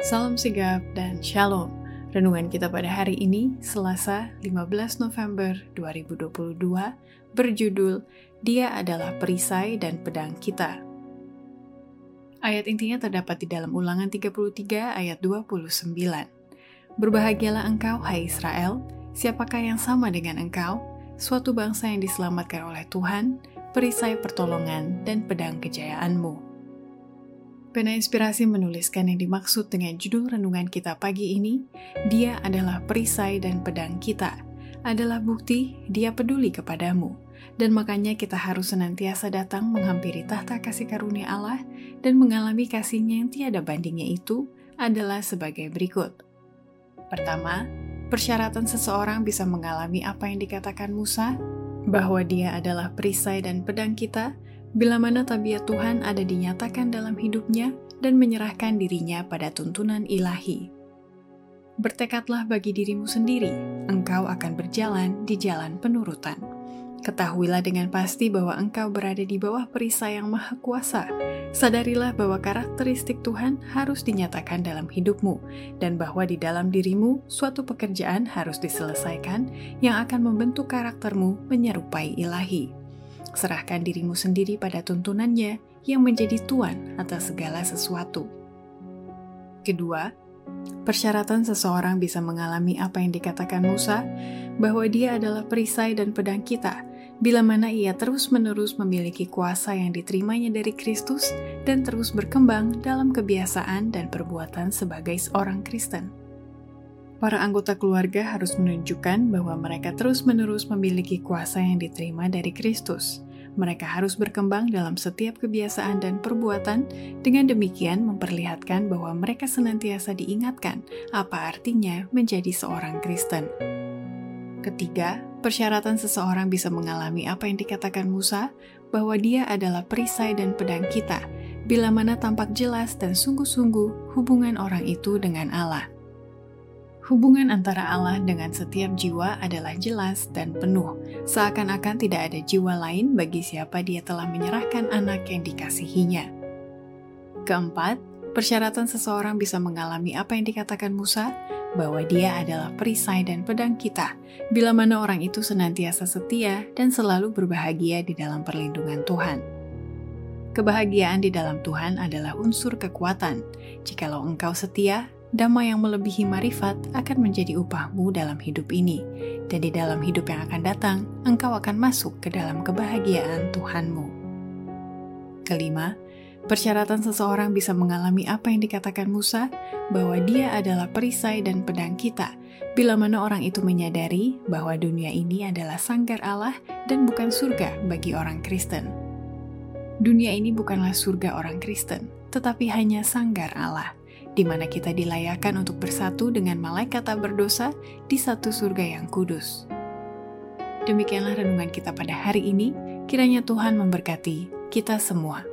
Salam sigap dan shalom. Renungan kita pada hari ini, Selasa 15 November 2022, berjudul Dia adalah perisai dan pedang kita. Ayat intinya terdapat di dalam ulangan 33 ayat 29. Berbahagialah engkau, hai Israel, siapakah yang sama dengan engkau, suatu bangsa yang diselamatkan oleh Tuhan, perisai pertolongan dan pedang kejayaanmu. Pena Inspirasi menuliskan yang dimaksud dengan judul renungan kita pagi ini, dia adalah perisai dan pedang kita, adalah bukti dia peduli kepadamu, dan makanya kita harus senantiasa datang menghampiri tahta kasih karunia Allah dan mengalami kasihnya yang tiada bandingnya itu adalah sebagai berikut. Pertama, persyaratan seseorang bisa mengalami apa yang dikatakan Musa, bahwa dia adalah perisai dan pedang kita, bila mana tabiat Tuhan ada dinyatakan dalam hidupnya dan menyerahkan dirinya pada tuntunan ilahi. Bertekadlah bagi dirimu sendiri, engkau akan berjalan di jalan penurutan. Ketahuilah dengan pasti bahwa engkau berada di bawah perisai yang maha kuasa. Sadarilah bahwa karakteristik Tuhan harus dinyatakan dalam hidupmu, dan bahwa di dalam dirimu suatu pekerjaan harus diselesaikan yang akan membentuk karaktermu menyerupai ilahi serahkan dirimu sendiri pada tuntunannya yang menjadi tuan atas segala sesuatu. Kedua, persyaratan seseorang bisa mengalami apa yang dikatakan Musa, bahwa dia adalah perisai dan pedang kita, bila mana ia terus-menerus memiliki kuasa yang diterimanya dari Kristus dan terus berkembang dalam kebiasaan dan perbuatan sebagai seorang Kristen. Para anggota keluarga harus menunjukkan bahwa mereka terus-menerus memiliki kuasa yang diterima dari Kristus. Mereka harus berkembang dalam setiap kebiasaan dan perbuatan, dengan demikian memperlihatkan bahwa mereka senantiasa diingatkan apa artinya menjadi seorang Kristen. Ketiga, persyaratan seseorang bisa mengalami apa yang dikatakan Musa, bahwa dia adalah perisai dan pedang kita, bila mana tampak jelas dan sungguh-sungguh hubungan orang itu dengan Allah. Hubungan antara Allah dengan setiap jiwa adalah jelas dan penuh, seakan-akan tidak ada jiwa lain bagi siapa dia telah menyerahkan anak yang dikasihinya. Keempat, persyaratan seseorang bisa mengalami apa yang dikatakan Musa, bahwa dia adalah perisai dan pedang kita, bila mana orang itu senantiasa setia dan selalu berbahagia di dalam perlindungan Tuhan. Kebahagiaan di dalam Tuhan adalah unsur kekuatan. Jikalau engkau setia, damai yang melebihi marifat akan menjadi upahmu dalam hidup ini, dan di dalam hidup yang akan datang, engkau akan masuk ke dalam kebahagiaan Tuhanmu. Kelima, persyaratan seseorang bisa mengalami apa yang dikatakan Musa, bahwa dia adalah perisai dan pedang kita, bila mana orang itu menyadari bahwa dunia ini adalah sangkar Allah dan bukan surga bagi orang Kristen. Dunia ini bukanlah surga orang Kristen, tetapi hanya sanggar Allah di mana kita dilayakan untuk bersatu dengan malaikat tak berdosa di satu surga yang kudus. Demikianlah renungan kita pada hari ini, kiranya Tuhan memberkati kita semua.